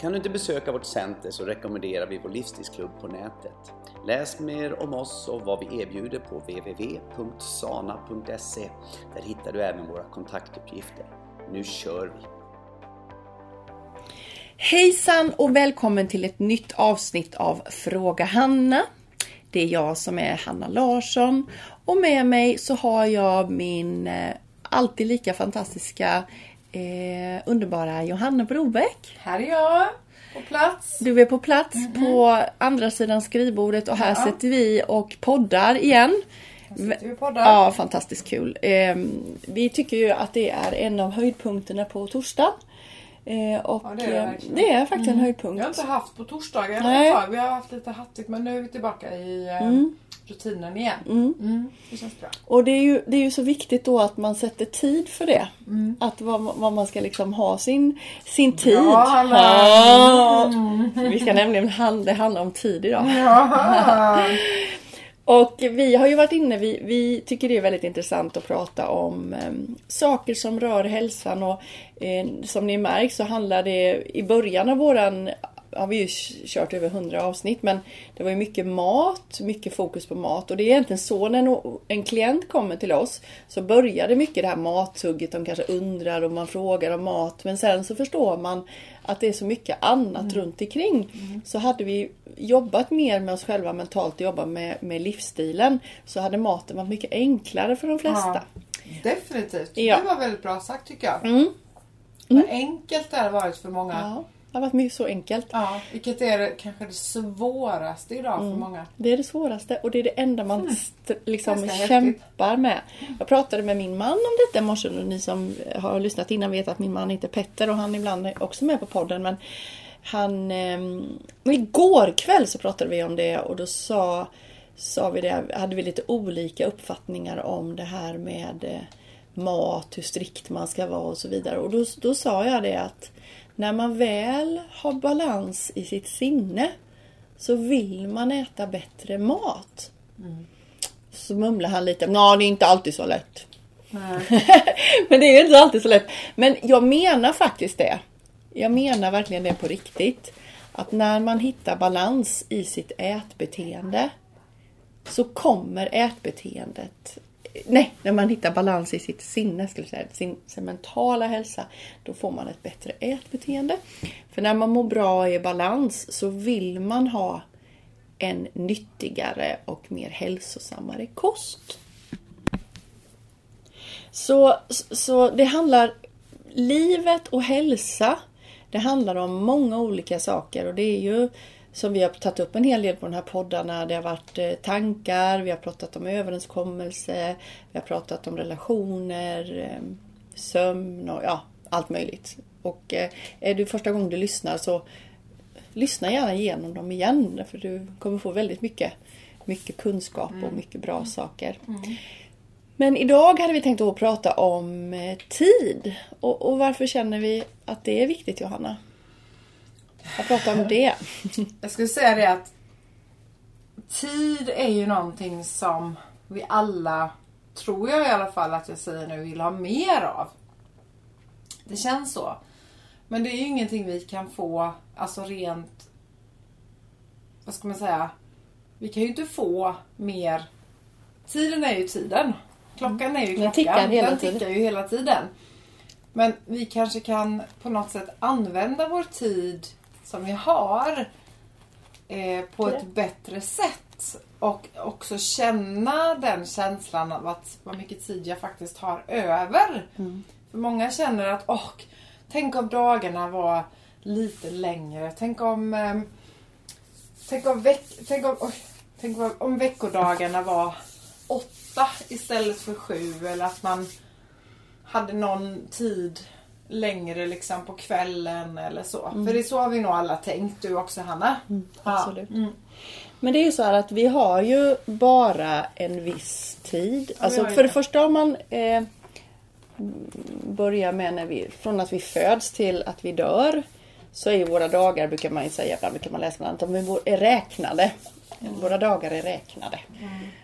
Kan du inte besöka vårt center så rekommenderar vi vår livsstilsklubb på nätet. Läs mer om oss och vad vi erbjuder på www.sana.se. Där hittar du även våra kontaktuppgifter. Nu kör vi! Hejsan och välkommen till ett nytt avsnitt av Fråga Hanna. Det är jag som är Hanna Larsson och med mig så har jag min eh, alltid lika fantastiska eh, underbara Johanna Brobeck. Här är jag på plats. Du är på plats mm -hmm. på andra sidan skrivbordet och här ja. sitter vi och poddar igen. Poddar. Ja, fantastiskt kul. Eh, vi tycker ju att det är en av höjdpunkterna på torsdag. Eh, och ja, det, är det, det, är faktiskt mm. en höjdpunkt. Vi har inte haft på torsdagar ett tag. Vi har haft lite hattigt men nu är vi tillbaka i eh, mm rutinen igen. Mm. Mm, det känns bra. Och det är, ju, det är ju så viktigt då att man sätter tid för det. Mm. Att vad, vad, man ska liksom ha sin, sin tid. Ja. Vi ska nämligen handla, det handlar om tid idag. Ja. Och vi har ju varit inne, vi, vi tycker det är väldigt intressant att prata om eh, saker som rör hälsan och eh, som ni märkt så handlar det i början av våran har vi ju kört över 100 avsnitt men det var ju mycket mat, mycket fokus på mat och det är egentligen så när en klient kommer till oss så börjar det mycket det här mathugget, de kanske undrar och man frågar om mat men sen så förstår man att det är så mycket annat mm. runt omkring. Mm. Så hade vi jobbat mer med oss själva mentalt och jobbat med, med livsstilen så hade maten varit mycket enklare för de flesta. Ja, definitivt. Ja. Det var väldigt bra sagt tycker jag. Mm. Vad mm. enkelt det har varit för många. Ja. Det har varit så enkelt. Ja, vilket är det, kanske det svåraste idag mm. för många. Det är det svåraste och det är det enda man mm. liksom kämpar med. Jag pratade med min man om detta i morse och ni som har lyssnat innan vet att min man heter Petter och han ibland är också med på podden. Men han... Eh, igår kväll så pratade vi om det och då sa, sa vi det, hade vi lite olika uppfattningar om det här med eh, mat, hur strikt man ska vara och så vidare. Och då, då sa jag det att när man väl har balans i sitt sinne så vill man äta bättre mat. Mm. Så mumlar han lite. Ja, det är inte alltid så lätt. Men det är inte alltid så lätt. Men jag menar faktiskt det. Jag menar verkligen det på riktigt. Att när man hittar balans i sitt ätbeteende så kommer ätbeteendet nej, när man hittar balans i sitt sinne, skulle säga, sin, sin mentala hälsa, då får man ett bättre ätbeteende. För när man mår bra i balans så vill man ha en nyttigare och mer hälsosammare kost. Så, så det handlar livet och hälsa. Det handlar om många olika saker och det är ju som vi har tagit upp en hel del på de här poddarna. Det har varit eh, tankar, vi har pratat om överenskommelse, vi har pratat om relationer, eh, sömn och ja, allt möjligt. Och eh, är det första gången du lyssnar så lyssna gärna igenom dem igen för du kommer få väldigt mycket, mycket kunskap och mm. mycket bra saker. Mm. Men idag hade vi tänkt att prata om tid. Och, och varför känner vi att det är viktigt Johanna? Jag pratar om det. Jag skulle säga det att tid är ju någonting som vi alla, tror jag i alla fall att jag säger nu, vill ha mer av. Det känns så. Men det är ju ingenting vi kan få, alltså rent, vad ska man säga, vi kan ju inte få mer. Tiden är ju tiden. Klockan är ju klockan. Den tickar, hela Den tickar ju hela tiden. Men vi kanske kan på något sätt använda vår tid som vi har eh, på ett bättre sätt. Och också känna den känslan av att vad mycket tid jag faktiskt har över. Mm. För många känner att åh, tänk om dagarna var lite längre. Tänk om eh, Tänk om, veck, tänk, om, oj, tänk om, om veckodagarna var åtta istället för sju. Eller att man hade någon tid längre liksom på kvällen eller så. Mm. För det är så har vi nog alla tänkt. Du också Hanna? Mm, absolut. Ja. Mm. Men det är ju så här att vi har ju bara en viss tid. Alltså för det det. första om man eh, börjar med när vi, från att vi föds till att vi dör. Så är ju våra dagar, brukar man ju säga, ibland brukar man läsa bland annat, de är räknade. Våra dagar är räknade.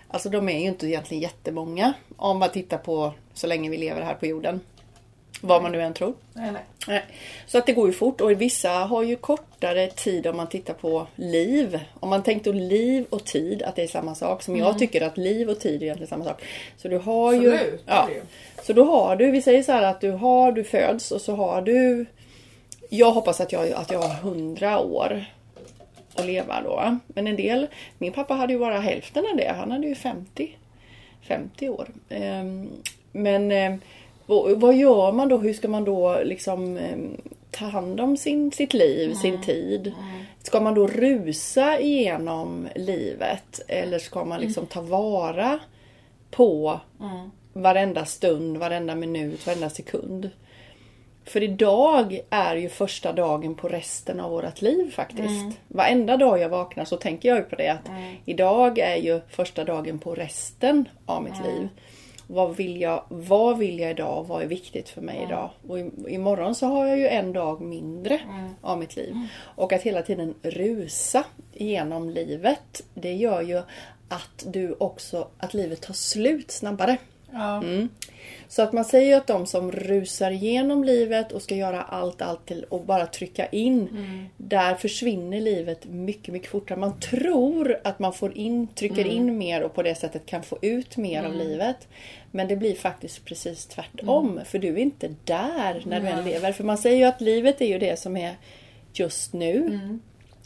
Alltså de är ju inte egentligen jättemånga om man tittar på så länge vi lever här på jorden. Vad man nu än tror. Nej, nej. Nej. Så att det går ju fort och vissa har ju kortare tid om man tittar på liv. Om man tänkte liv och tid att det är samma sak. Som jag tycker att liv och tid är egentligen samma sak. Så du har ju... Absolut, det är Ja, ju. så då har du, vi säger så här att du har, du föds och så har du... Jag hoppas att jag, att jag har 100 år att leva då. Men en del, min pappa hade ju bara hälften av det. Han hade ju 50, 50 år. Ehm, Men eh, vad, gör man då? Hur ska man då liksom eh, ta hand om sin, sitt liv, sin tid? Ska man då rusa igenom livet? Eller ska man liksom ta vara på varenda stund, varenda minut, varenda sekund? För idag är ju första dagen på resten av vårt liv faktiskt. Mm. Varenda dag jag vaknar så tänker jag ju på det att idag är ju första dagen på resten av mitt liv. Vad vill, jag, vad vill jag idag? Vad är viktigt för mig idag? Och i, imorgon så har jag ju en dag mindre av mitt liv. Och att hela tiden rusa igenom livet. Det gör ju att du också, att livet tar slut snabbare. Ja. Mm. Så att man säger ju att de som rusar igenom livet och ska göra allt, allt till och bara trycka in. Där försvinner livet mycket, mycket fortare. Man tror att man får in, trycker in mer och på det sättet kan få ut mer av livet. Men det blir faktiskt precis tvärtom. För du är inte där när du än lever. För man säger ju att livet är ju det som är just nu.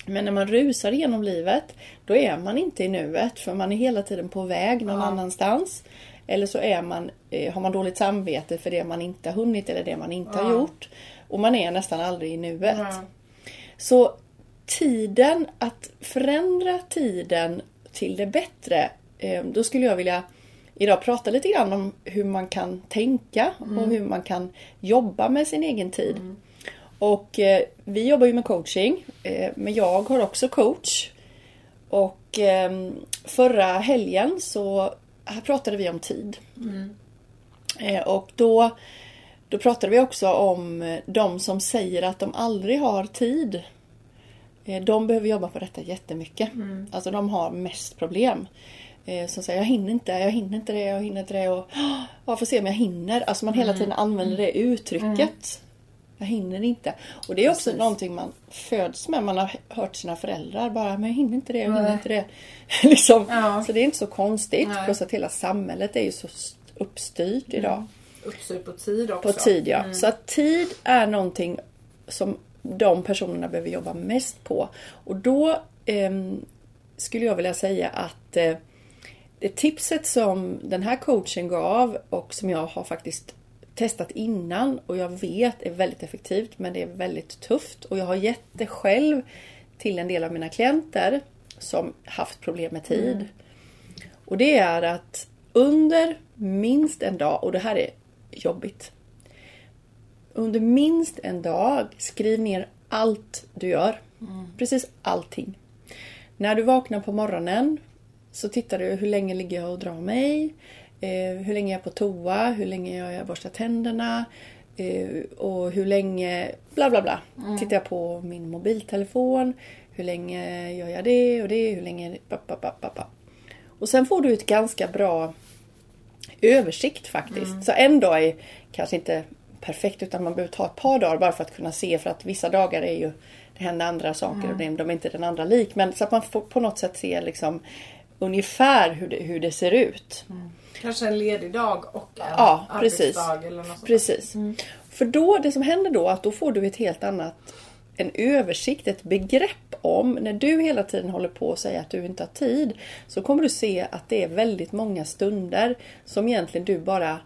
Men när man rusar genom livet, då är man inte i nuet. För man är hela tiden på väg någon annanstans. Eller så är man, eh, har man dåligt samvete för det man inte har hunnit eller det man inte har Ja. gjort. Och man är nästan aldrig i nuet. Ja. Så tiden, att förändra tiden till det bättre. eh, Då skulle jag vilja idag prata lite grann om hur man kan tänka och hur man kan jobba med sin egen tid. Och eh, vi jobbar ju med coaching, eh, men jag har också coach. Och eh, förra helgen så här pratade vi om tid. Eh, och då, då pratade vi också om eh, de som säger att de aldrig har tid. Eh, De behöver jobba på detta jättemycket. Alltså de har mest problem. Eh, Som säger jag hinner inte, jag hinner inte det, jag hinner inte det. Och, "Åh, jag får se om jag hinner. Alltså man hela tiden använder det uttrycket. Jag hinner inte. Och det är också Precis. någonting man föds med. Man har hört sina föräldrar bara, men jag hinner inte det, jag hinner inte det. liksom. Ja. Så det är inte så konstigt. Nej. Plus att hela samhället är ju så uppstyrt idag. Uppstyrt på tid också. På tid ja. Så att tid är någonting som de personerna behöver jobba mest på. Och då ehm, skulle jag vilja säga att eh, det tipset som den här coachen gav och som jag har faktiskt testat innan och jag vet är väldigt effektivt men det är väldigt tufft och jag har gett det själv till en del av mina klienter som haft problem med tid. Och det är att under minst en dag, och det här är jobbigt. Under minst en dag, skriv ner allt du gör. Precis allting. När du vaknar på morgonen så tittar du hur länge ligger jag och drar mig. Eh, hur länge är jag på toa, hur länge jag jag borstar tänderna. Eh, och hur länge, bla bla bla. Tittar jag på min mobiltelefon. Hur länge gör jag det och det, hur länge... Pa, pa, pa, pa, pa. Och sen får du ett ganska bra översikt faktiskt. Så en dag är kanske inte perfekt utan man behöver ta ett par dagar bara för att kunna se för att vissa dagar är ju det händer andra saker och det- de är inte den andra lik. Men så att man får på något sätt se liksom ungefär hur det, hur det ser ut. Kanske en ledig dag och en Ja, precis. arbetsdag eller något sånt. Precis. För då, det som händer då att då får du ett helt annat en översikt, ett begrepp om när du hela tiden håller på att säga att du inte har tid så kommer du se att det är väldigt många stunder som egentligen du bara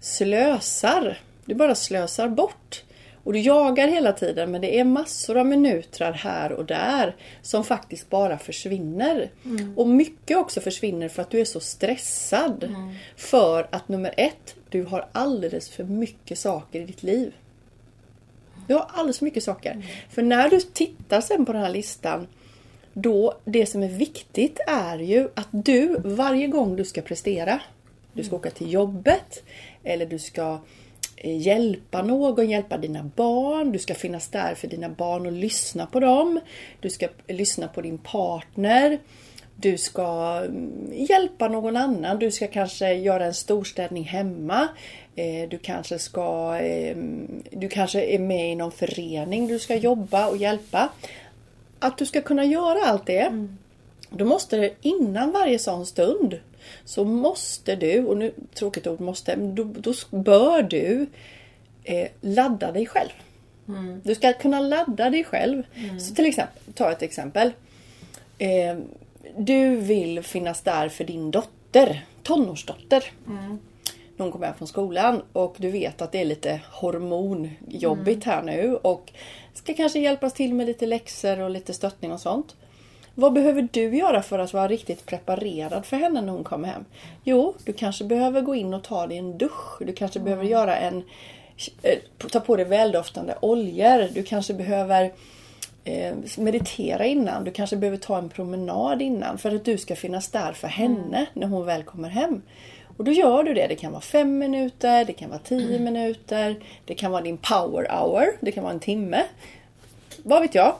slösar. Du bara slösar bort. Och du jagar hela tiden men det är massor av minuter här och där som faktiskt bara försvinner. Och mycket också försvinner för att du är så stressad. För att nummer ett, du har alldeles för mycket saker i ditt liv. Du har alldeles för mycket saker. För när du tittar sen på den här listan Då, det som är viktigt är ju att du varje gång du ska prestera, du ska åka till jobbet eller du ska hjälpa någon, hjälpa dina barn, du ska finnas där för dina barn och lyssna på dem. Du ska lyssna på din partner. Du ska mm, hjälpa någon annan. Du ska kanske göra en storstädning hemma. Eh, du kanske ska ehm, Du kanske är med i någon förening du ska jobba och hjälpa. Att du ska kunna göra allt det. Mm. Då måste du innan varje sån stund så måste du, och nu tråkigt ord måste, då, då bör du eh, ladda dig själv. Mm. Du ska kunna ladda dig själv. Mm. Så till exempel, ta ett exempel. Eh, du vill finnas där för din dotter, tonårsdotter. Mm. Hon kommer hem från skolan och du vet att det är lite hormonjobbigt mm. här nu och ska kanske hjälpas till med lite läxor och lite stöttning och sånt. Vad behöver du göra för att vara riktigt preparerad för henne när hon kommer hem? Jo, du kanske behöver gå in och ta dig en dusch. Du kanske mm. behöver göra en eh, ta på dig väldoftande oljor. Du kanske behöver eh, meditera innan. Du kanske behöver ta en promenad innan för att du ska finnas där för henne mm. när hon väl kommer hem. Och då gör du det. Det kan vara fem minuter, det kan vara tio mm. minuter, det kan vara din power hour, det kan vara en timme. Vad vet jag?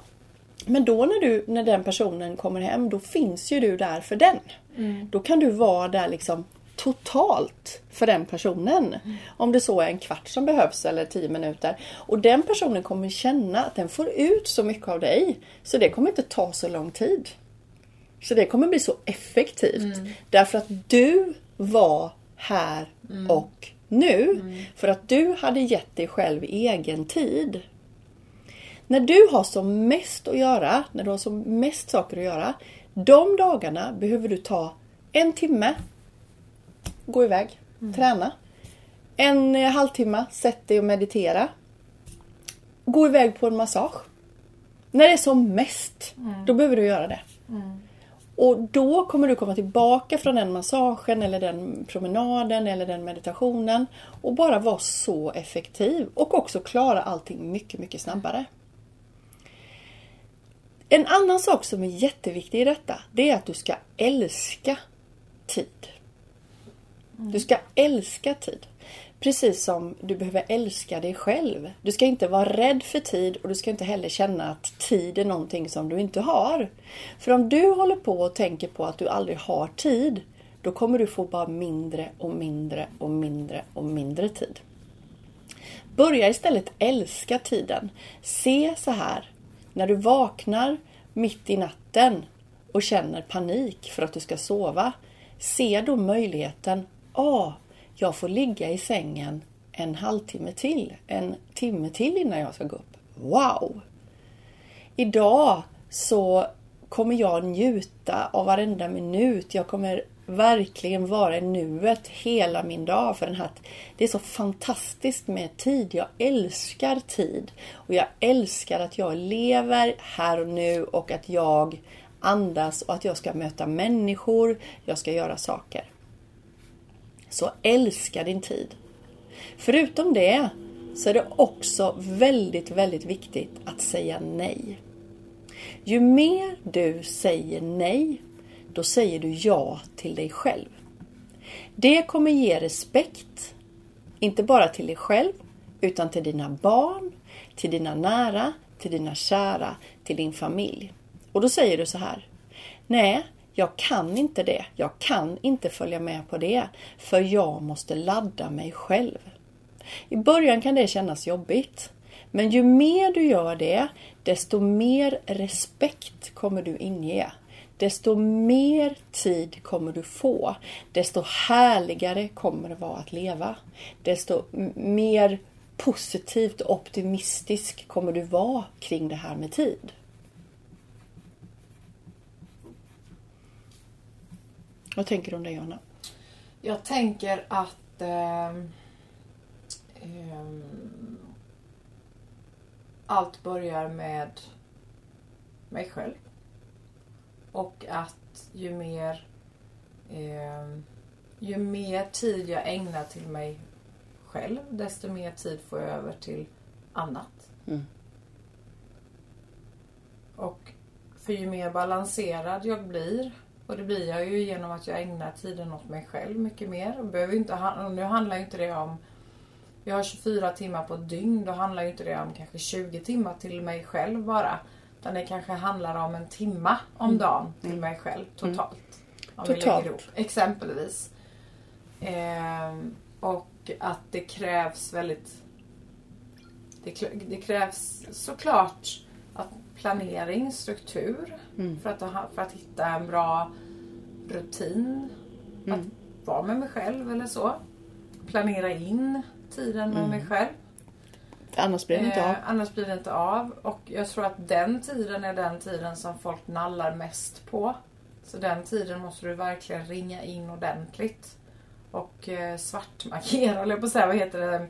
Men då när, du, när den personen kommer hem, då finns ju du där för den. Mm. Då kan du vara där liksom totalt för den personen. Mm. Om det så är en kvart som behövs eller tio minuter. Och den personen kommer känna att den får ut så mycket av dig. Så det kommer inte ta så lång tid. Så det kommer bli så effektivt. Mm. Därför att du var här mm. och nu. Mm. För att du hade gett dig själv egen tid. När du har som mest att göra, när du har som mest saker att göra. De dagarna behöver du ta en timme, gå iväg, mm. träna. En halvtimme, sätt dig och meditera. Gå iväg på en massage. När det är som mest, mm. då behöver du göra det. Mm. Och då kommer du komma tillbaka från den massagen eller den promenaden eller den meditationen och bara vara så effektiv och också klara allting mycket, mycket snabbare. En annan sak som är jätteviktig i detta, det är att du ska älska tid. Du ska älska tid. Precis som du behöver älska dig själv. Du ska inte vara rädd för tid och du ska inte heller känna att tid är någonting som du inte har. För om du håller på och tänker på att du aldrig har tid, då kommer du få bara mindre och mindre och mindre och mindre tid. Börja istället älska tiden. Se så här. När du vaknar mitt i natten och känner panik för att du ska sova. Se då möjligheten. Ah, jag får ligga i sängen en halvtimme till, en timme till innan jag ska gå upp. Wow! Idag så kommer jag njuta av varenda minut. Jag kommer verkligen vara i nuet hela min dag. För den här, det är så fantastiskt med tid. Jag älskar tid. Och jag älskar att jag lever här och nu och att jag andas och att jag ska möta människor. Jag ska göra saker. Så älska din tid. Förutom det så är det också väldigt, väldigt viktigt att säga nej. Ju mer du säger nej, då säger du ja till dig själv. Det kommer ge respekt, inte bara till dig själv, utan till dina barn, till dina nära, till dina kära, till din familj. Och då säger du så här. Nej, jag kan inte det. Jag kan inte följa med på det. För jag måste ladda mig själv. I början kan det kännas jobbigt. Men ju mer du gör det, desto mer respekt kommer du inge. Desto mer tid kommer du få. Desto härligare kommer det vara att leva. Desto mer positivt och optimistisk kommer du vara kring det här med tid. Vad tänker du om det Johanna? Jag tänker att eh, eh, allt börjar med mig själv. Och att ju mer eh, ju mer tid jag ägnar till mig själv desto mer tid får jag över till annat. Mm. Och För ju mer balanserad jag blir och det blir jag ju genom att jag ägnar tiden åt mig själv mycket mer. Och behöver inte, nu handlar inte det om jag har 24 timmar på ett dygn. Då handlar inte det om kanske 20 timmar till mig själv bara. Utan det kanske handlar om en timma om mm. dagen till mig själv totalt. Mm. Om totalt. ihop, exempelvis. Eh, och att det krävs väldigt... Det, det krävs såklart att planering, struktur mm. för, att, för att hitta en bra rutin. Mm. Att vara med mig själv eller så. Planera in tiden med mm. mig själv. Annars blir det inte av. Eh, annars blir det inte av. Och jag tror att den tiden är den tiden som folk nallar mest på. Så den tiden måste du verkligen ringa in ordentligt. Och eh, svartmarkera, eller på att säga, vad heter det?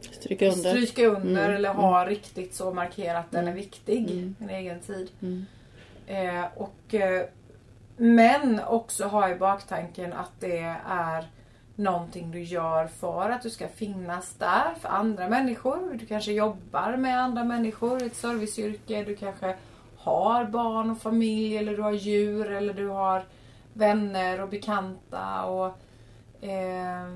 Stryka under. Stryka under mm. eller ha mm. riktigt så markerat att den är mm. viktig. Mm. Min egen tid. Mm. Eh, och, eh, men också ha i baktanken att det är någonting du gör för att du ska finnas där för andra människor. Du kanske jobbar med andra människor i ett serviceyrke. Du kanske har barn och familj eller du har djur eller du har vänner och bekanta och eh,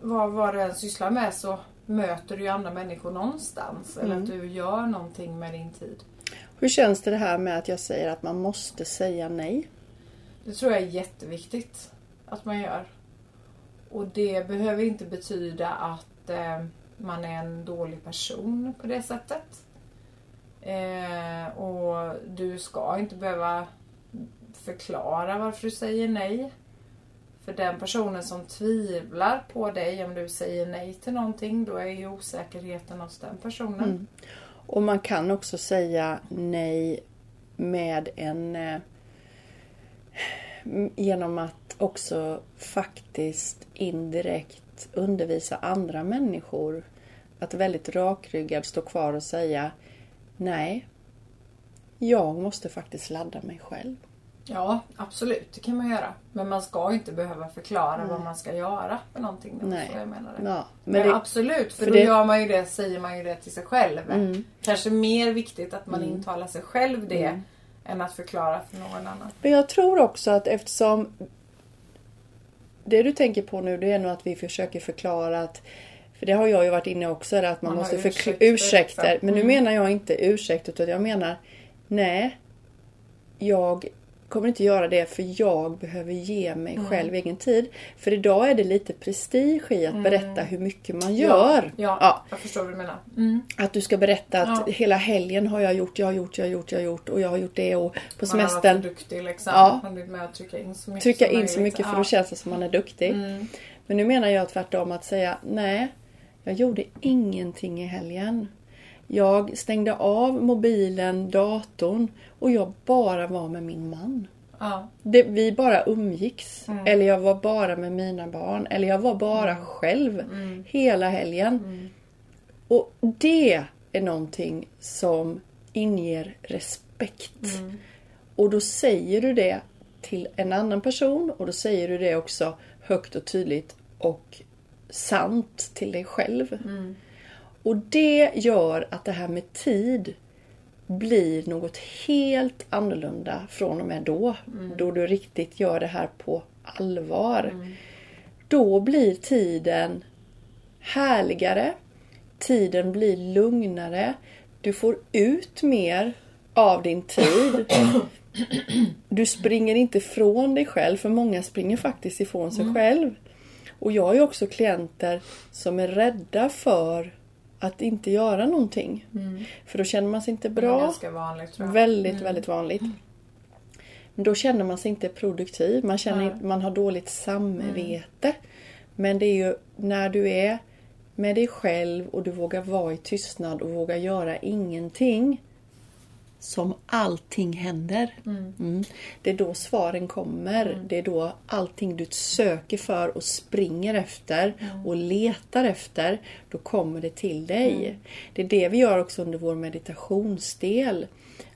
vad, vad du än sysslar med så möter du ju andra människor någonstans. Mm. Eller att du gör någonting med din tid. Hur känns det, det här med att jag säger att man måste säga nej? Det tror jag är jätteviktigt att man gör. Och det behöver inte betyda att eh, man är en dålig person på det sättet. Eh, och du ska inte behöva förklara varför du säger nej. För den personen som tvivlar på dig om du säger nej till någonting, då är ju osäkerheten hos den personen. Mm. Och man kan också säga nej med en eh, genom att också faktiskt indirekt undervisa andra människor att väldigt rakryggad stå kvar och säga Nej, jag måste faktiskt ladda mig själv. Ja, absolut. Det kan man göra. Men man ska inte behöva förklara mm. vad man ska göra för någonting. Nej. jag menar det. Ja, men, men det, absolut, för, för då det... gör man ju det, säger man ju det till sig själv. Mm. Kanske mer viktigt att man mm. intalar sig själv det mm. Än att förklara för någon annan. Men jag tror också att eftersom det du tänker på nu det är nog att vi försöker förklara att för det har jag ju varit inne också, att man, man måste förklara ursäkter. Men nu mm. menar jag inte ursäkt utan jag menar Nej, jag kommer inte göra det för jag behöver ge mig mm. själv egen tid. För idag är det lite prestige i att mm. berätta hur mycket man gör. Ja, ja, ja. jag förstår vad du menar. Mm. Att du ska berätta att ja. hela helgen har jag gjort, jag har gjort, jag har gjort, jag har gjort och jag har gjort det och på semestern. Man har varit duktig liksom. Ja. Man med att trycka in så mycket Trycka in så mycket för då känns det som man är duktig. Mm. Men nu menar jag tvärtom att säga nej, jag gjorde ingenting i helgen. Jag stängde av mobilen, datorn och jag bara var med min man. Ja. Det, vi bara umgicks. Mm. Eller jag var bara med mina barn. Eller jag var bara mm. själv mm. hela helgen. Mm. Och det är någonting som inger respekt. Mm. Och då säger du det till en annan person och då säger du det också högt och tydligt och sant till dig själv. Mm. Och det gör att det här med tid blir något helt annorlunda från och med då. Mm. Då du riktigt gör det här på allvar. Mm. Då blir tiden härligare. Tiden blir lugnare. Du får ut mer av din tid. Du springer inte ifrån dig själv, för många springer faktiskt ifrån sig mm. själv. Och jag har ju också klienter som är rädda för att inte göra någonting. Mm. För då känner man sig inte bra. Det är ganska vanligt. Väldigt, mm. väldigt vanligt. Men då känner man sig inte produktiv. Man, känner ja. man har dåligt samvete. Mm. Men det är ju när du är med dig själv och du vågar vara i tystnad och vågar göra ingenting som allting händer. Mm. Mm. Det är då svaren kommer. Mm. Det är då allting du söker för och springer efter mm. och letar efter, då kommer det till dig. Mm. Det är det vi gör också under vår meditationsdel.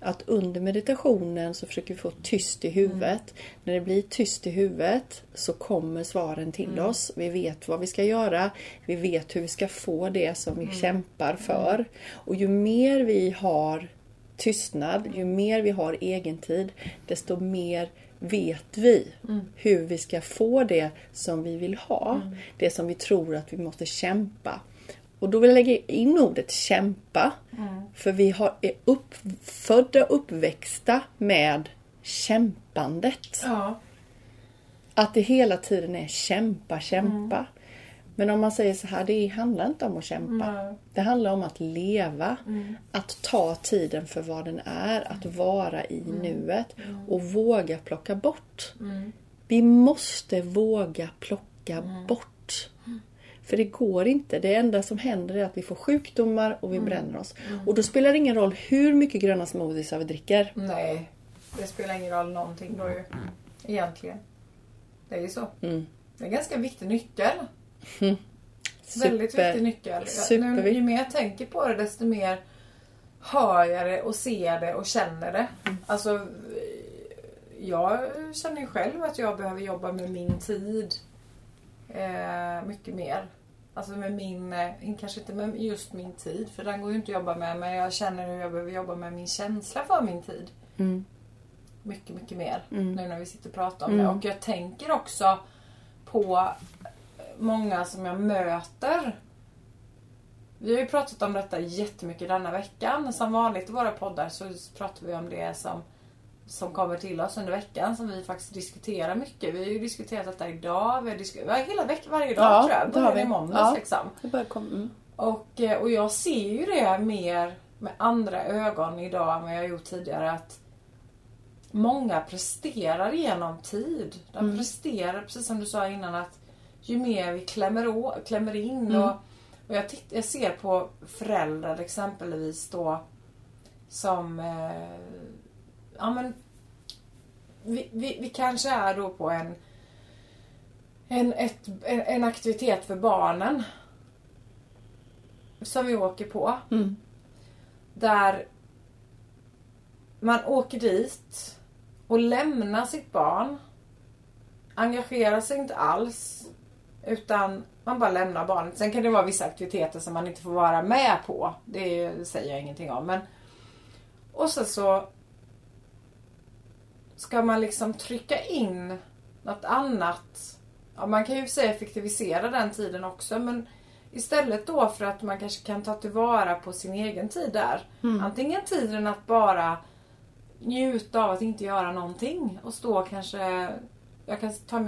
Att under meditationen så försöker vi få tyst i huvudet. Mm. När det blir tyst i huvudet så kommer svaren till oss. Vi vet vad vi ska göra. Vi vet hur vi ska få det som vi kämpar för. Och ju mer vi har tystnad, ju mer vi har egen tid, desto mer vet vi hur vi ska få det som vi vill ha. Det som vi tror att vi måste kämpa. Och då vill jag lägga in ordet kämpa. För vi har, är uppfödda och uppväxta med kämpandet. Ja. Att det hela tiden är kämpa, kämpa. Men om man säger så här, det handlar inte om att kämpa. Nej. Det handlar om att leva. Att ta tiden för vad den är. Att vara i nuet. Och våga plocka bort. Vi måste våga plocka bort. För det går inte. Det enda som händer är att vi får sjukdomar och vi bränner oss. Och då spelar det ingen roll hur mycket gröna smoothies vi dricker. Nej, det spelar ingen roll någonting då ju. Egentligen. Det är ju så. Mm. Det är en ganska viktig nyckel. Väldigt Super- viktig nyckel. Nu, superviktigt. ju mer jag tänker på det desto mer hör jag det och ser det och känner det. Mm. Alltså, jag känner ju själv att jag behöver jobba med min tid eh, mycket mer. Alltså med min, eh, kanske inte med just min tid för den går ju inte att jobba med men jag känner hur jag behöver jobba med min känsla för min tid. Mm. Mycket, mycket mer Mm. nu när vi sitter och pratar om Mm. det. Och jag tänker också på många som jag möter. Vi har ju pratat om detta jättemycket denna veckan. Som vanligt i våra poddar så pratar vi om det som, som kommer till oss under veckan. Som vi faktiskt diskuterar mycket. Vi har ju diskuterat detta idag. Vi har diskuterat hela veckan, varje dag Ja, tror jag. vi. i måndags Ja. liksom. Det börjar komma. Mm. Och, eh, och jag ser ju det mer med andra ögon idag än vad jag gjort tidigare. Att Många presterar genom tid. De presterar, precis som du sa innan, att ju mer vi klämmer, å, klämmer in. Och, och jag, titt, jag ser på föräldrar exempelvis då som... Eh, ja, men, vi, vi, vi kanske är då på en, en, ett, en, en aktivitet för barnen som vi åker på. Mm. Där man åker dit och lämnar sitt barn. Engagerar sig inte alls. Utan man bara lämnar barnet. Sen kan det vara vissa aktiviteter som man inte får vara med på. Det säger jag ingenting om. Men... Och så så ska man liksom trycka in något annat. Ja, man kan ju säga effektivisera den tiden också men istället då för att man kanske kan ta tillvara på sin egen tid där. Antingen tiden att bara njuta av att inte göra någonting och stå kanske jag kan ta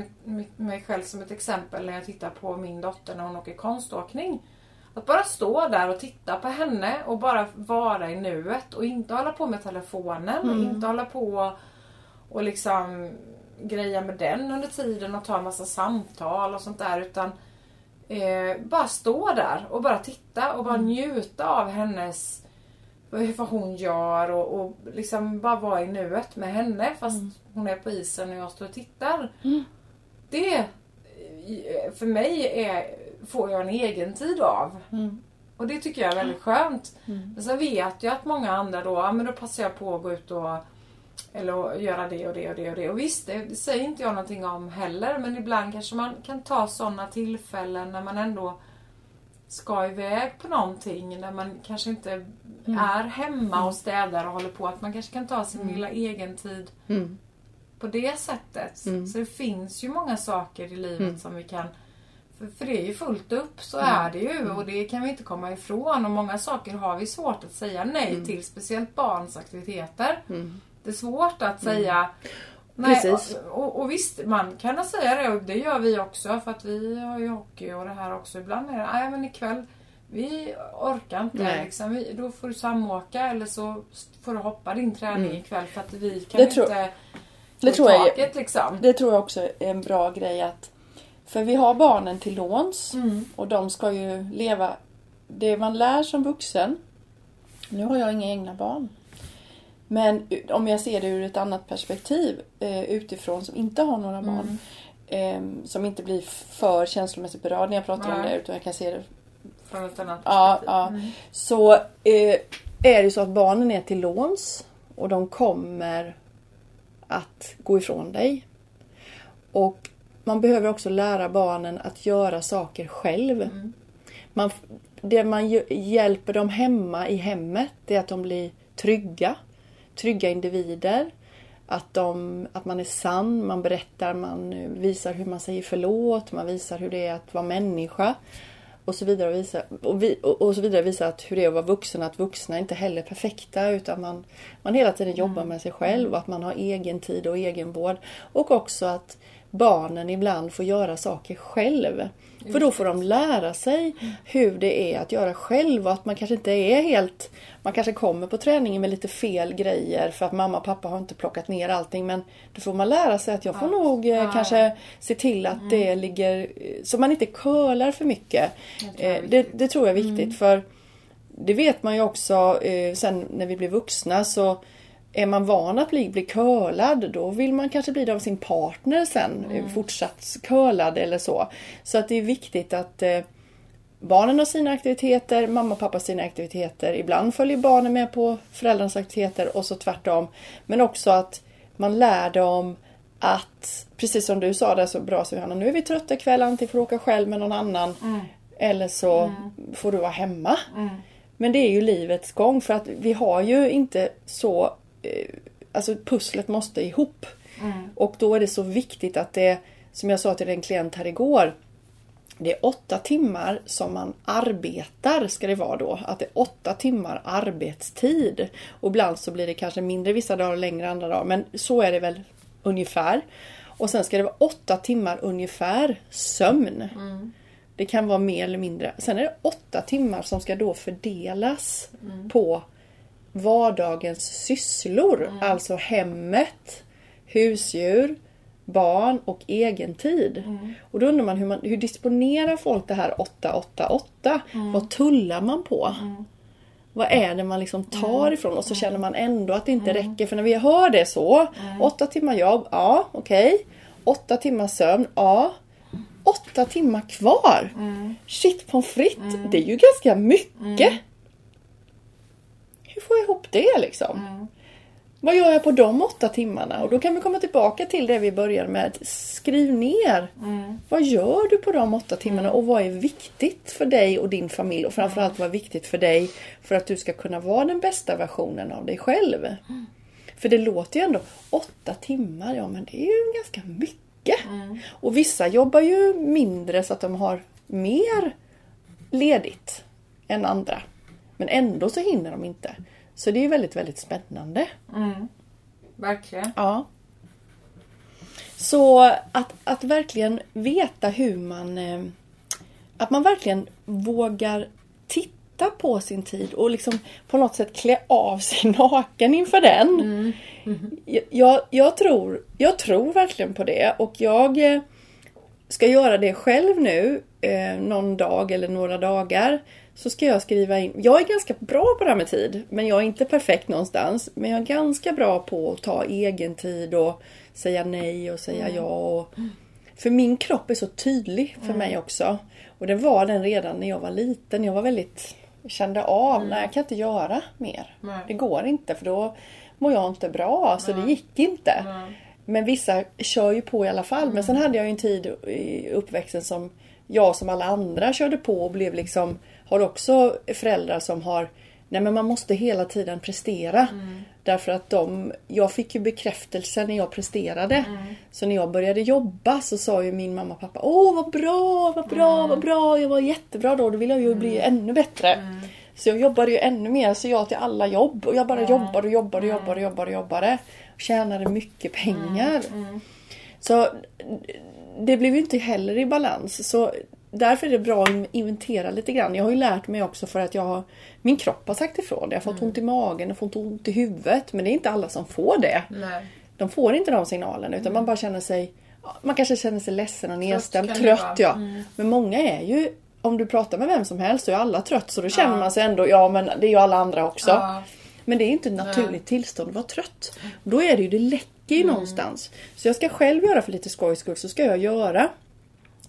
mig, själv som ett exempel när jag tittar på min dotter när hon åker konståkning. Att bara stå där och titta på henne och bara vara i nuet och inte hålla på med telefonen. Inte hålla på och liksom greja med den under tiden och ta en massa samtal och sånt där. Utan eh, bara stå där och bara titta och bara njuta av hennes vad hon gör och, och liksom bara vara i nuet med henne fast hon är på isen och jag står och tittar. Det eh, för mig är, får jag en egen tid av. Mm. Och det tycker jag är väldigt skönt. Men sen vet jag att många andra då, ja men då passar jag på att gå ut och eller göra det och det och det och det. Och visst, det, det säger inte jag någonting om heller. Men ibland kanske man kan ta sådana tillfällen när man ändå ska iväg på någonting. När man kanske inte är hemma och städar och håller på. Att man kanske kan ta sin lilla egen tid Mm. på det sättet. Mm. Så det finns ju många saker i livet Mm. som vi kan för, för det är ju fullt upp, så är det ju och det kan vi inte komma ifrån. Och många saker har vi svårt att säga nej till, speciellt barns aktiviteter. Mm. Det är svårt att säga nej. Precis. Och, och, visst, man kan säga det och det gör vi också för att vi har ju hockey och det här också. Ibland är det, nej men ikväll vi orkar inte. Nej. Liksom, vi, då får du samåka eller så får du hoppa din träning Mm. ikväll för att vi kan Det inte det tror jag- taket liksom. Det tror jag också är en bra grej att För vi har barnen till låns Mm. och de ska ju leva det man lär som vuxen. Nu har jag inga egna barn. Men om jag ser det ur ett annat perspektiv eh, utifrån som inte har några barn. Eh, som inte blir för känslomässigt berörd när jag pratar om Nej. det utan jag kan se det Från ett annat Ja, perspektiv. ja. Mm. Så eh, är det så att barnen är till låns och de kommer att gå ifrån dig. Och man behöver också lära barnen att göra saker själv. Mm. Man, det man hjälper dem hemma i hemmet det är att de blir trygga. Trygga individer. Att, de, att man är sann, man berättar, man visar hur man säger förlåt, man visar hur det är att vara människa. Och så vidare. Och, visa, och, vi, och, och så vidare visa att hur det är att vara vuxen, att vuxna inte heller är perfekta utan man, man hela tiden jobbar med sig själv och att man har egen tid och egenvård. Och också att barnen ibland får göra saker själv. För då får de lära sig hur det är att göra själv och att man kanske inte är helt... Man kanske kommer på träningen med lite fel grejer för att mamma och pappa har inte plockat ner allting men då får man lära sig att jag får ja. nog eh, ja. kanske se till att mm. det ligger... Så man inte curlar för mycket. Det, eh, det, det, tror jag är viktigt mm. för det vet man ju också eh, sen när vi blir vuxna så är man van att bli, bli curlad då vill man kanske bli det av sin partner sen. Mm. Fortsatt curlad eller så. Så att det är viktigt att eh, barnen har sina aktiviteter, mamma och pappa sina aktiviteter. Ibland följer barnen med på föräldrarnas aktiviteter och så tvärtom. Men också att man lär dem att, precis som du sa det så bra Johanna, nu är vi trötta ikväll, antingen får du åka själv med någon annan mm. eller så mm. får du vara hemma. Mm. Men det är ju livets gång för att vi har ju inte så Eh, alltså pusslet måste ihop. Mm. Och då är det så viktigt att det, som jag sa till en klient här igår, det är åtta timmar som man arbetar ska det vara då. Att det är åtta timmar arbetstid. Och ibland så blir det kanske mindre vissa dagar och längre andra dagar. Men så är det väl ungefär. Och sen ska det vara åtta timmar ungefär sömn. Mm. Det kan vara mer eller mindre. Sen är det åtta timmar som ska då fördelas mm. på vardagens sysslor. Mm. Alltså hemmet, husdjur, barn och egen tid. Mm. Och då undrar man hur, man hur disponerar folk det här 888? Mm. Vad tullar man på? Mm. Vad är det man liksom tar mm. ifrån? Och så känner man ändå att det inte mm. räcker. För när vi hör det så. Åtta timmar jobb, ja okej. Okay. Åtta timmar sömn, ja. Åtta timmar kvar! Shit pommes frites, det är ju ganska mycket får jag ihop det liksom? Mm. Vad gör jag på de åtta timmarna? Och då kan vi komma tillbaka till det vi började med. Skriv ner. Mm. Vad gör du på de åtta timmarna och vad är viktigt för dig och din familj? Och framförallt vad är viktigt för dig för att du ska kunna vara den bästa versionen av dig själv? Mm. För det låter ju ändå åtta timmar, ja men det är ju ganska mycket. Mm. Och vissa jobbar ju mindre så att de har mer ledigt än andra. Men ändå så hinner de inte. Så det är väldigt, väldigt spännande. Mm. Verkligen. Ja. Så att, att verkligen veta hur man... Eh, att man verkligen vågar titta på sin tid och liksom på något sätt klä av sig naken inför den. Mm. Mm. Jag, jag, tror, jag tror verkligen på det och jag eh, ska göra det själv nu eh, någon dag eller några dagar så ska jag skriva in. Jag är ganska bra på det här med tid, men jag är inte perfekt någonstans. Men jag är ganska bra på att ta egen tid och säga nej och säga mm. ja. Och, för min kropp är så tydlig för mm. mig också. Och det var den redan när jag var liten. Jag var väldigt kände av, mm. nej jag kan inte göra mer. Nej. Det går inte för då mår jag inte bra. Så nej. det gick inte. Nej. Men vissa kör ju på i alla fall. Men sen mm. hade jag ju en tid i uppväxten som jag som alla andra körde på och blev liksom har också föräldrar som har Nej men man måste hela tiden prestera. Mm. Därför att de, jag fick ju bekräftelse när jag presterade. Mm. Så när jag började jobba så sa ju min mamma och pappa Åh vad bra, vad bra, mm. vad bra. Jag var jättebra då. Då ville jag ju bli mm. ännu bättre. Mm. Så jag jobbade ju ännu mer. Så jag till alla jobb. Och jag bara jobbade och jobbade och jobbade och jobbade och jobbade. Och tjänade mycket pengar. Så det blev ju inte heller i balans. Så därför är det bra att inventera lite grann. Jag har ju lärt mig också för att jag har, min kropp har sagt ifrån. Jag har fått mm. ont i magen och fått ont i huvudet. Men det är inte alla som får det. Nej. De får inte de signalerna utan mm. man bara känner sig man kanske känner sig ledsen och nedstämd, trött, trött ja. Mm. Men många är ju, om du pratar med vem som helst så är alla trött så då känner ja. man sig ändå, ja men det är ju alla andra också. Ja. Men det är inte ett naturligt Nej. tillstånd att vara trött. Då är det ju, det läcker ju mm. någonstans. Så jag ska själv göra för lite skojs skull så ska jag göra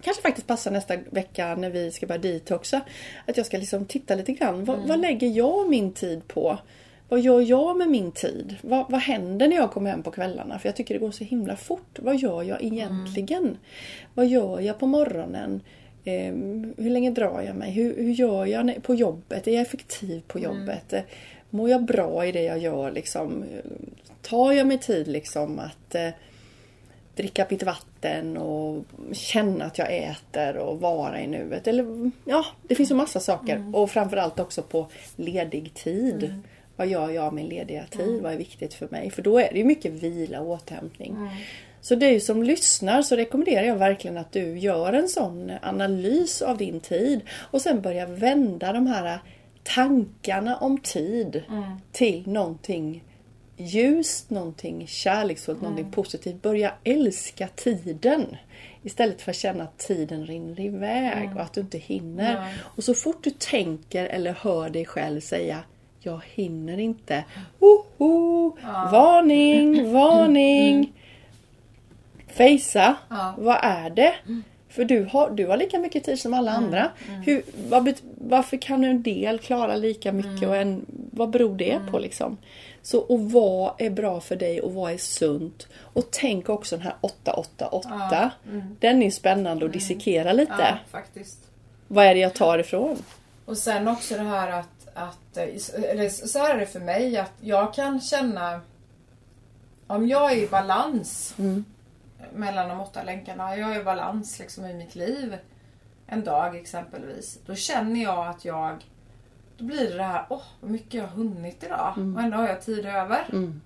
kanske faktiskt passar nästa vecka när vi ska börja detoxa. Att jag ska liksom titta lite grann. Vad, mm. vad lägger jag min tid på? Vad gör jag med min tid? Vad, vad händer när jag kommer hem på kvällarna? För jag tycker det går så himla fort. Vad gör jag egentligen? Mm. Vad gör jag på morgonen? Um, hur länge drar jag mig? Hur, hur gör jag på jobbet? Är jag effektiv på mm. jobbet? Mm. Mår jag bra i det jag gör? Liksom, tar jag mig tid liksom att eh, dricka mitt vatten och känna att jag äter och vara i nuet. Eller, ja, det finns ju massa saker. Mm. Och framförallt också på ledig tid. Mm. Vad gör jag med lediga tid? Mm. Vad är viktigt för mig? För då är det ju mycket vila och återhämtning. Mm. Så du som lyssnar så rekommenderar jag verkligen att du gör en sån analys av din tid och sen börjar vända de här tankarna om tid mm. till någonting ljust, någonting kärleksfullt, mm. någonting positivt. Börja älska tiden. Istället för att känna att tiden rinner iväg mm. och att du inte hinner. Mm. Och så fort du tänker eller hör dig själv säga Jag hinner inte. Oho, ja. Varning, varning! Fejsa, ja. vad är det? För du har, du har lika mycket tid som alla mm, andra. Mm. Hur, vad, varför kan en del klara lika mycket mm. och en, vad beror det på liksom? Så och vad är bra för dig och vad är sunt? Och tänk också den här 888. Ja, mm. Den är spännande att mm. dissekera lite. Ja, faktiskt. Vad är det jag tar ifrån? Och sen också det här att, att eller så här är det för mig att jag kan känna om jag är i balans mm. Mellan de åtta länkarna. Jag är i balans liksom i mitt liv en dag exempelvis. Då känner jag att jag då blir det det här, åh vad mycket jag har hunnit idag. Mm. Och ändå har jag tid över. Mm.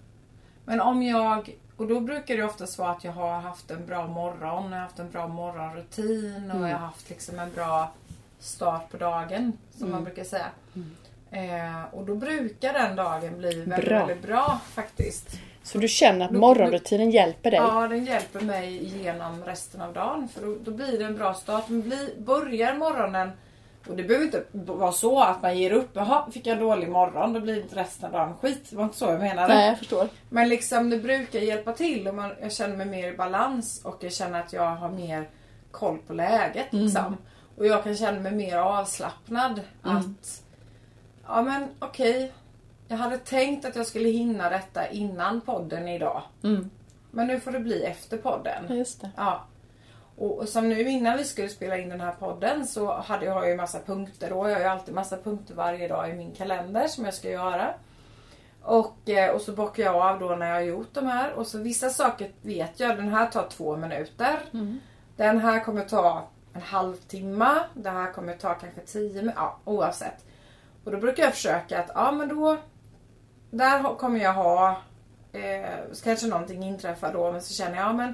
Men om jag, och då brukar det oftast vara att jag har haft en bra morgon, jag har haft en bra morgonrutin och mm. jag har haft liksom en bra start på dagen. Som man mm. brukar säga. Mm. Eh, och då brukar den dagen bli väldigt bra, väldigt bra faktiskt. Så du känner att morgonrutinen hjälper dig? Ja, den hjälper mig genom resten av dagen. För då, då blir det en bra start. Men blir, börjar morgonen och det behöver inte vara så att man ger upp. Jaha, fick jag en dålig morgon då blir resten av dagen skit. Det var inte så jag menade. Nej, jag förstår. Men liksom det brukar hjälpa till och man, jag känner mig mer i balans och jag känner att jag har mer koll på läget. Mm. Liksom. Och jag kan känna mig mer avslappnad. Mm. Att, ja men okej. Okay. Jag hade tänkt att jag skulle hinna detta innan podden idag. Mm. Men nu får det bli efter podden. Just det. Ja. Och, och, som nu innan vi skulle spela in den här podden så hade jag, har jag ju massa punkter då. Jag har ju alltid massa punkter varje dag i min kalender som jag ska göra. Och, eh, och så bockar jag av då när jag har gjort de här. Och så vissa saker vet jag. Den här tar två minuter. Mm. Den här kommer ta en halvtimme. Det här kommer ta kanske tio minuter. Ja, oavsett. Och då brukar jag försöka att, ja men då Där kommer jag ha eh, Kanske någonting inträffar då men så känner jag, ja men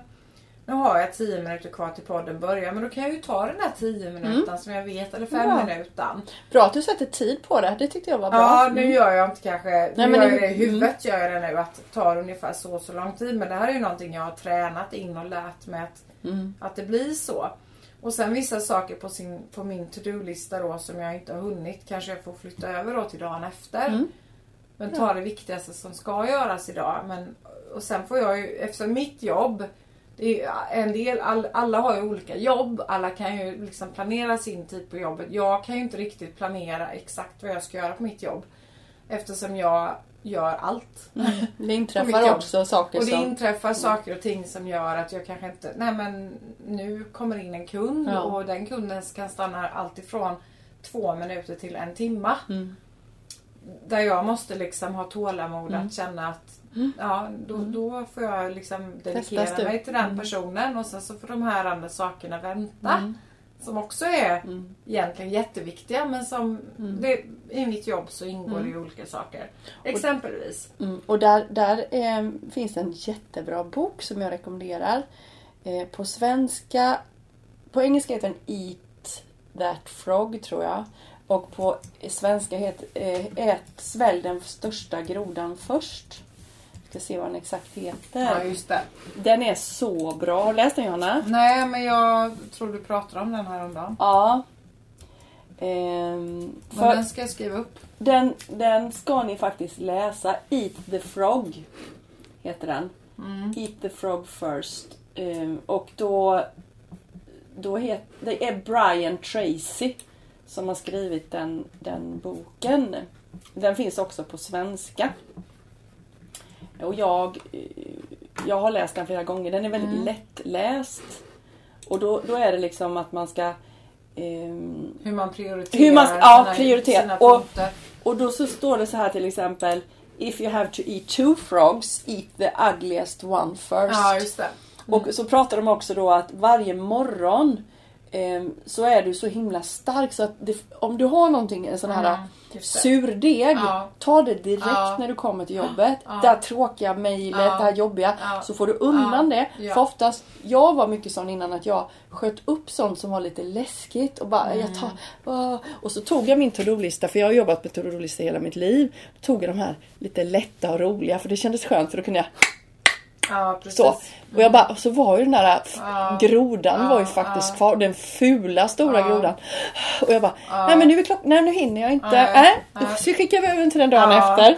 nu har jag 10 minuter kvar till podden börjar men då kan jag ju ta den där 10 minuter mm. som jag vet eller 5 ja. minuter. Bra att du sätter tid på det. Det tyckte jag var bra. Ja nu mm. gör jag inte kanske, Nej, nu gör det i huvudet mm. gör jag det nu att det tar ungefär så så lång tid. Men det här är ju någonting jag har tränat in och lärt mig att, mm. att det blir så. Och sen vissa saker på, sin, på min to-do-lista då som jag inte har hunnit kanske jag får flytta över då till dagen efter. Mm. Men ta det viktigaste som ska göras idag. Men, och sen får jag ju, eftersom mitt jobb det är en del, all, alla har ju olika jobb. Alla kan ju liksom planera sin tid på jobbet. Jag kan ju inte riktigt planera exakt vad jag ska göra på mitt jobb. Eftersom jag gör allt. Mm. Det inträffar också saker Och det som... inträffar saker och ting som gör att jag kanske inte... Nej men nu kommer in en kund ja. och den kunden kan stanna alltifrån två minuter till en timma. Mm. Där jag måste liksom ha tålamod mm. att känna att Mm. Ja, då, mm. då får jag liksom dedikera mig till den mm. personen och sen så får de här andra sakerna vänta. Som också är mm. egentligen jätteviktiga men som det, i mitt jobb så ingår det i olika saker. Exempelvis. Och där, där eh, finns en jättebra bok som jag rekommenderar. Eh, på svenska, på engelska heter den Eat That Frog tror jag. Och på svenska heter eh, Ät svälj den största grodan först ska se vad den exakt heter. Ja, just det. Den är så bra. Har du läst den Johanna? Nej, men jag tror du pratade om den här om dagen. Ja. Ehm, för den ska jag skriva upp. Den, den ska ni faktiskt läsa. Eat the Frog heter den. Mm. Eat the Frog first. Ehm, och då, då het, det är Brian Tracy som har skrivit den, den boken. Den finns också på svenska. Och jag, jag har läst den flera gånger. Den är väldigt mm. lättläst. Och då, då är det liksom att man ska ehm, Hur man prioriterar Hur man- ja, sina, prioritera. sina Och- och då så står det så här till exempel If you have to eat two frogs, eat the ugliest one first. Ja, just det. Och så pratar de också då att varje morgon eh, så är du så himla stark så att det, om du har någonting, en sån här Mm, surdeg, Ja. ta det direkt Ja. när du kommer till jobbet. Ja. Det här tråkiga mejlet, Ja. det här jobbiga. Så får du undan det. För oftast, jag var mycket sån innan att jag sköt upp sånt som var lite läskigt och bara jag tar, Mm. åh. Och så tog jag min to-do-lista, för jag har jobbat med to-do-lista hela mitt liv. Tog jag de här lite lätta och roliga för det kändes skönt för då kunde jag Ja, så. Och jag bara, och så var ju den där Ja. grodan Ja, var ju faktiskt kvar. Den fula stora grodan. Och jag bara, nej men nu är klockan, nej nu hinner jag inte. Nej, nej. så skickar vi över den till den dagen efter.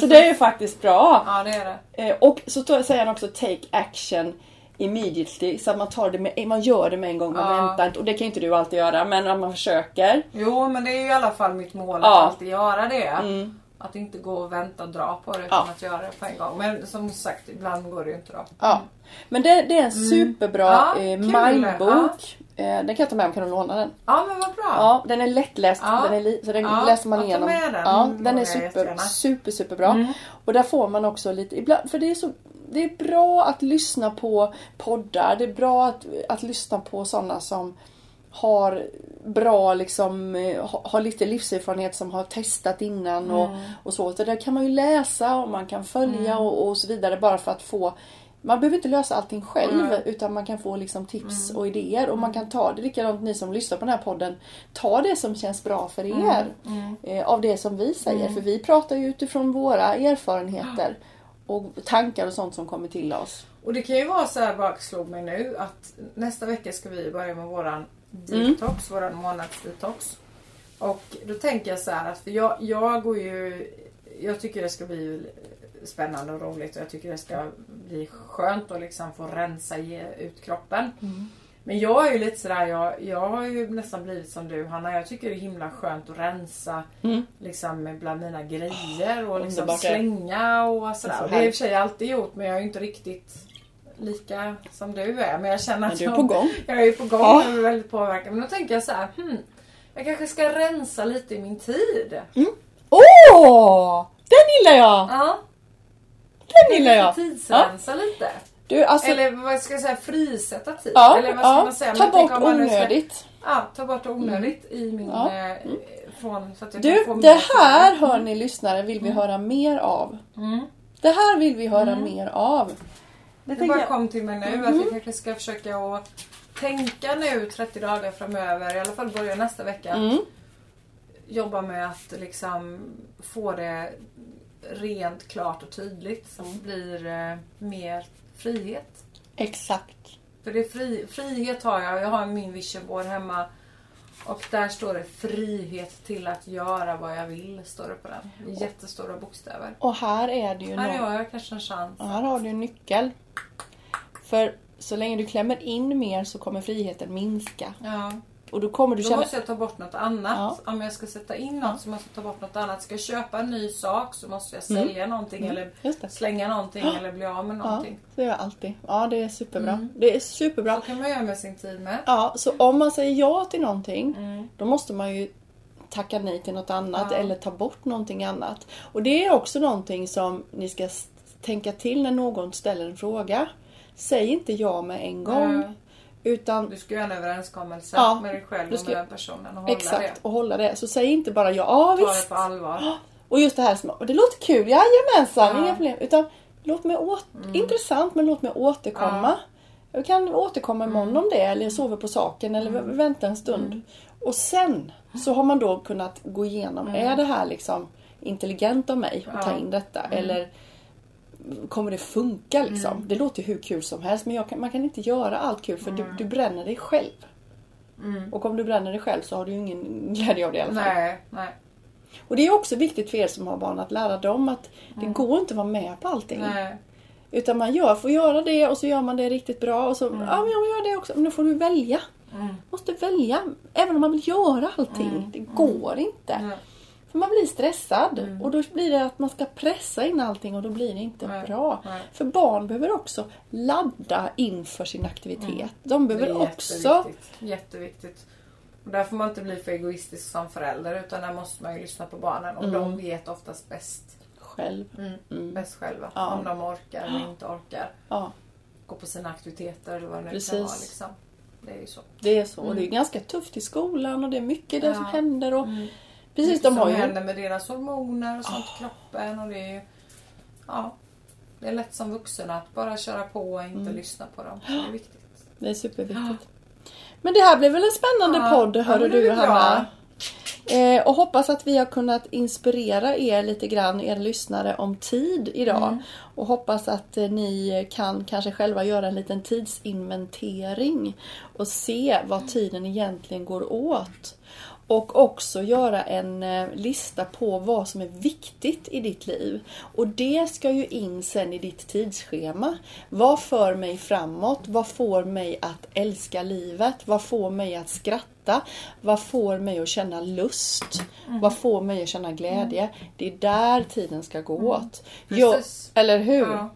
Så det är ju faktiskt bra. Det är det. Eh, Och så säger han också take action immediately. Så att man, tar det med, man gör det med en gång, man Ja. väntar inte. Och det kan inte du alltid göra, men om man försöker. Jo, men det är ju i alla fall mitt mål att Ja. alltid göra det. Mm. Att inte gå och vänta och dra på det utan Ja. att göra det på en gång. Men som sagt, ibland går det ju inte då. Ja. Men det, det är en superbra Mm. Ja, eh, mindbok. Eh, den kan jag ta med mig, kan du låna den? Ja, men vad bra. Ja, den är lättläst. Ja. Den är li- så den Ja, läser man igenom. med den. Ja, Mm, den är super, super, superbra. Mm. Och där får man också lite, ibland, för det är så det är bra att lyssna på poddar. Det är bra att, att lyssna på sådana som har bra liksom, eh, ha- har lite livserfarenhet som har testat innan och, Mm. och så. Så där kan man ju läsa och man kan följa och, och så vidare bara för att få man behöver inte lösa allting själv Mm. utan man kan få liksom tips och idéer och man kan ta det likadant ni som lyssnar på den här podden. Ta det som känns bra för er Mm. eh, av det som vi säger. För vi pratar ju utifrån våra erfarenheter och tankar och sånt som kommer till oss. Och det kan ju vara så här, bara slog mig nu, att nästa vecka ska vi börja med våran detox, våran månadsdetox. Och då tänker jag så här att, för jag, jag går ju, jag tycker det ska bli spännande och roligt och jag tycker det ska bli skönt att liksom få rensa ut kroppen. Men jag är ju lite sådär, jag, jag har ju nästan blivit som du Hanna. Jag tycker det är himla skönt att rensa Mm. liksom bland mina grejer och liksom slänga och sådär. Så Och det har jag i och för sig alltid gjort men jag är ju inte riktigt lika som du är. Men jag känner Men att du är jag- på gång. Jag är på gång Ja. och är väldigt påverkad. Men då tänker jag så här, hmm, jag kanske ska rensa lite i min tid. Åh! Den gillar jag! Ja, Den gillar jag! Ja. tidsrensa lite. Du, alltså, Eller vad ska jag säga, frisätta tid. ja, Eller vad ska ja, man säga? ta Men bort nu ska- onödigt. Ja, ta bort onödigt i min... Ja. Eh, från, så att jag Du, kan få det här hör ni lyssnare vill vi höra mer av. Mm. Det här vill vi höra mer av. Det Det bara jag. kom till mig nu Mhm. att jag kanske ska försöka att tänka nu 30 dagar framöver, i alla fall börja nästa vecka. Mm. Jobba med att liksom få det rent, klart och tydligt. Så Mm. det blir eh, mer frihet. Exakt. För det är fri, frihet har jag. Jag har min vision board hemma. Och där står det frihet till att göra vad jag vill. Står det på den. I jättestora bokstäver. Och här är det ju Här nå- har jag kanske en chans. Här har du en nyckel. För så länge du klämmer in mer så kommer friheten minska. Ja. Och då kommer du Då känna... måste jag ta bort något annat. Ja. Om jag ska sätta in något så måste jag ta bort något annat. Ska jag köpa en ny sak så måste jag Mm. sälja någonting eller Just det. slänga någonting eller bli av med Ja, någonting. så gör jag alltid. Ja, det är superbra. Mm. Det är superbra. Så kan man göra med sin tid med. Ja, så om man säger ja till någonting Mm. då måste man ju tacka nej till något annat Ja. eller ta bort någonting annat. Och det är också någonting som ni ska tänka till när någon ställer en fråga. Säg inte ja med en gång. Mm. Utan Du ska göra en överenskommelse Ja, med dig själv och med den personen och hålla exakt, det. och hålla det. Så säg inte bara ja, ja Ta det visst. på allvar. Och just det här som, det låter kul, jajamensan, Ja. inga problem. Utan låt mig åt, intressant men låt mig återkomma. Jag kan återkomma imorgon om det eller jag sover på saken eller vä- vänta en stund. Och sen så har man då kunnat gå igenom, är det här liksom intelligent av mig att ta Ja. in detta? Eller kommer det funka liksom? Mm. Det låter hur kul som helst men kan, man kan inte göra allt kul för du, du bränner dig själv. Mm. Och om du bränner dig själv så har du ju ingen glädje av det i alla fall. Nej, nej, Och det är också viktigt för er som har barn att lära dem att det går inte att vara med på allting. nej. Utan man gör, får göra det och så gör man det riktigt bra och så, ja men jag göra det också. Men då får du välja. Mm. Måste välja. Även om man vill göra allting. Det går inte. För man blir stressad och då blir det att man ska pressa in allting och då blir det inte Nej, bra. nej. För barn behöver också ladda inför sin aktivitet. De Det behöver är också... jätteviktigt. jätteviktigt. Och där får man inte bli för egoistisk som förälder utan där måste man ju lyssna på barnen och de vet oftast bäst. Själv. Mm. Bäst själva. Ja. Om de orkar eller inte orkar. Ja, Gå på sina aktiviteter eller vad det nu kan Precis. vara. Liksom. Det är ju så. det är så. Och det är ganska tufft i skolan och det är mycket det Ja. som händer. Och Precis, de har ju... händer med deras hormoner och sånt i kroppen. Och det är ju, ja, det är lätt som vuxen att bara köra på och inte lyssna på dem. Det är viktigt. Det är superviktigt. Men det här blev väl en spännande Ja, podd, ja, hörde det du. Hanna. Eh, och hoppas att vi har kunnat inspirera er lite grann, er lyssnare, om tid idag. Mm. Och hoppas att eh, ni kan kanske själva göra en liten tidsinventering och se vad tiden egentligen går åt. Och också göra en eh, lista på vad som är viktigt i ditt liv. Och det ska ju in sen i ditt tidsschema. Vad för mig framåt? Vad får mig att älska livet? Vad får mig att skratta? Vad får mig att känna lust? Vad får mig att känna glädje? Det är där tiden ska gå åt. Jo, eller hur? Ja.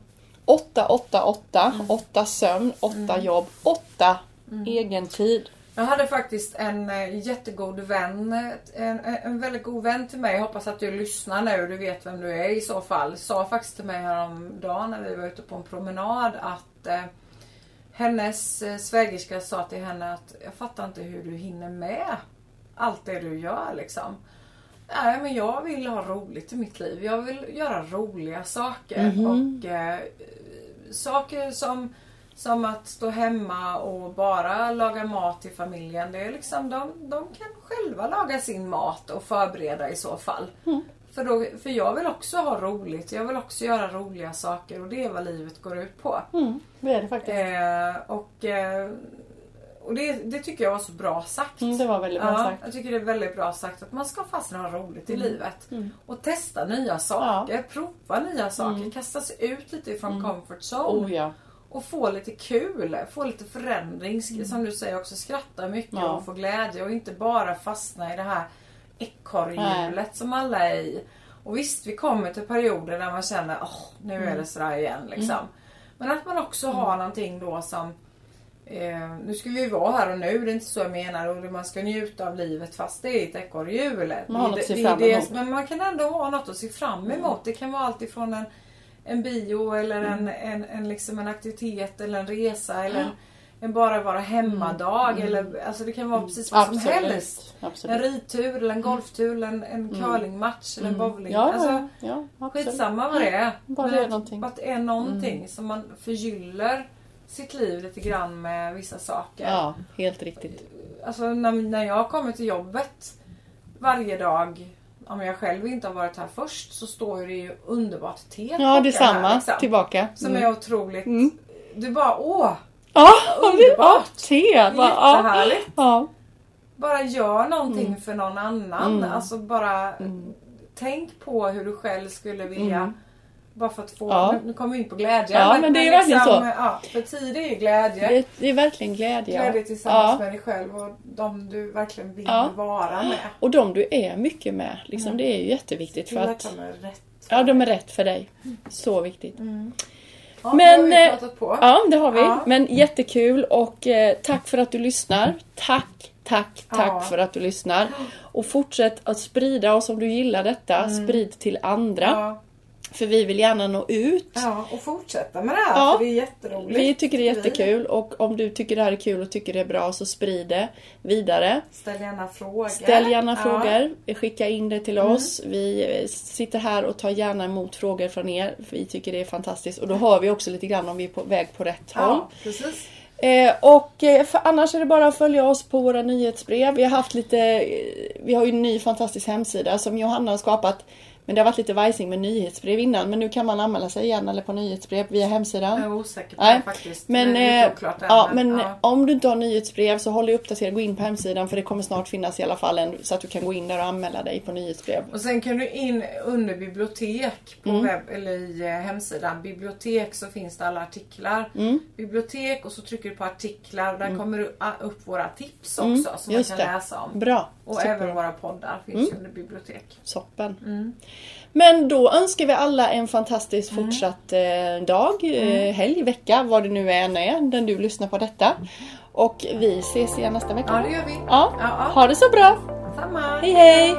8, 8, 8. 8 sömn, 8 jobb, 8 egen tid. Jag hade faktiskt en eh, jättegod vän, en, en väldigt god vän till mig. Jag hoppas att du lyssnar nu, du vet vem du är i så fall. Sa faktiskt till mig häromdagen när vi var ute på en promenad att eh, hennes eh, svägerska sa till henne att jag fattar inte hur du hinner med allt det du gör liksom. Nej men jag vill ha roligt i mitt liv. Jag vill göra roliga saker. Och eh, Saker som, som att stå hemma och bara laga mat till familjen. Det är liksom, de, de kan själva laga sin mat och förbereda i så fall. För, då, för jag vill också ha roligt. Jag vill också göra roliga saker och det är vad livet går ut på. Mm, det är det faktiskt. Eh, och eh, och det, det tycker jag var så bra sagt. Mm, det var väldigt bra ja, sagt. Jag tycker det är väldigt bra sagt att man ska fastna ha roligt i livet. Och testa nya saker, prova nya saker, kasta sig ut lite ifrån comfort zone. Oh ja. Och få lite kul, få lite förändring. sk- Som du säger också, skratta mycket Ja. och få glädje och inte bara fastna i det här ekorrhjulet som alla är i. Och visst, vi kommer till perioder där man känner åh, nu är det sådär igen liksom. Men att man också har någonting då som Eh, nu ska vi ju vara här och nu, det är inte så jag menar. Och man ska njuta av livet fast det är ett ekorrhjul. Man har något att se fram det emot. Men man kan ändå ha något att se fram emot. Det kan vara allt ifrån en, en bio eller en, en, en, liksom en aktivitet eller en resa eller en, en bara vara hemmadag. Eller, alltså det kan vara precis vad som helst. En Absolut. ridtur eller en golftur eller en, en curlingmatch eller en bowling. Ja, Alltså, ja, ja, absolut. Skitsamma vad det är. Bara det är någonting. Mm. Att det är någonting som man förgyller sitt liv lite grann med vissa saker. Ja, helt riktigt. Alltså när, när jag kommer till jobbet varje dag om jag själv inte har varit här först så står det ju underbart te Ja, detsamma. här, liksom, Tillbaka. Som Mm. är otroligt... Du bara åh! Ja, underbart. Te! Bara. Jättehärligt! Ja. Bara gör någonting Mm. för någon annan. Alltså bara tänk på hur du själv skulle vilja Bara för att få, Mm. Ja. nu, kommer vi in på glädje. Ja, men det är verkligen så. Ja, för tid är ju glädje. Det, det är verkligen glädje. Glädje tillsammans Ja. med dig själv och de du verkligen vill Ja. vara med. Och de du är mycket med. Liksom, Det är ju jätteviktigt. För att de är rätt. ja, de är rätt för dig. Så viktigt. Ja, Men, nu har vi eh, på. Ja, det har vi. Ja. Men jättekul och eh, tack för att du lyssnar. Tack, tack, tack Ja. för att du lyssnar. Och fortsätt att sprida oss om du gillar detta. Sprid till andra. För vi vill gärna nå ut. ja, och fortsätta med det här Ja. för det är jätteroligt. Vi tycker det är jättekul och om du tycker det här är kul och tycker det är bra så sprid det vidare. Ställ gärna frågor. Ställ gärna Ja. frågor. Skicka in det till Mm. oss. Vi sitter här och tar gärna emot frågor från er. Vi tycker det är fantastiskt. Och då hör vi också lite grann om vi är på väg på rätt håll. Ja, precis. Eh, och eh, för annars är det bara att följa oss på våra nyhetsbrev. Vi har haft lite, eh, vi har ju en ny fantastisk hemsida som Johanna har skapat. Men det har varit lite vajsing med nyhetsbrev innan. Men nu kan man anmäla sig igen eller på nyhetsbrev via hemsidan. Jag är osäker på Nej, det faktiskt. Men, eh, lite oklart än, ja, men ja. om du inte har nyhetsbrev så håll dig uppdaterad. Gå in på hemsidan för det kommer snart finnas i alla fall en, så att du kan gå in där och anmäla dig på nyhetsbrev. Och sen kan du in under bibliotek på Mm. webb, eller i eh, hemsidan. Bibliotek så finns det alla artiklar. Mm. Bibliotek och så trycker du på artiklar och där kommer det ah, upp våra tips också som man Mm. kan det. läsa om. Bra. Och Superbra. även våra poddar finns ju under bibliotek. Soppen. Mm. Men då önskar vi alla en fantastisk Mm. fortsatt eh, dag, eh, helg, vecka, vad det nu än är, den du lyssnar på detta. Och vi ses igen nästa vecka. Ja, det gör vi. Ja. Ja, ja. Ha det så bra! Samma. Hej, hej.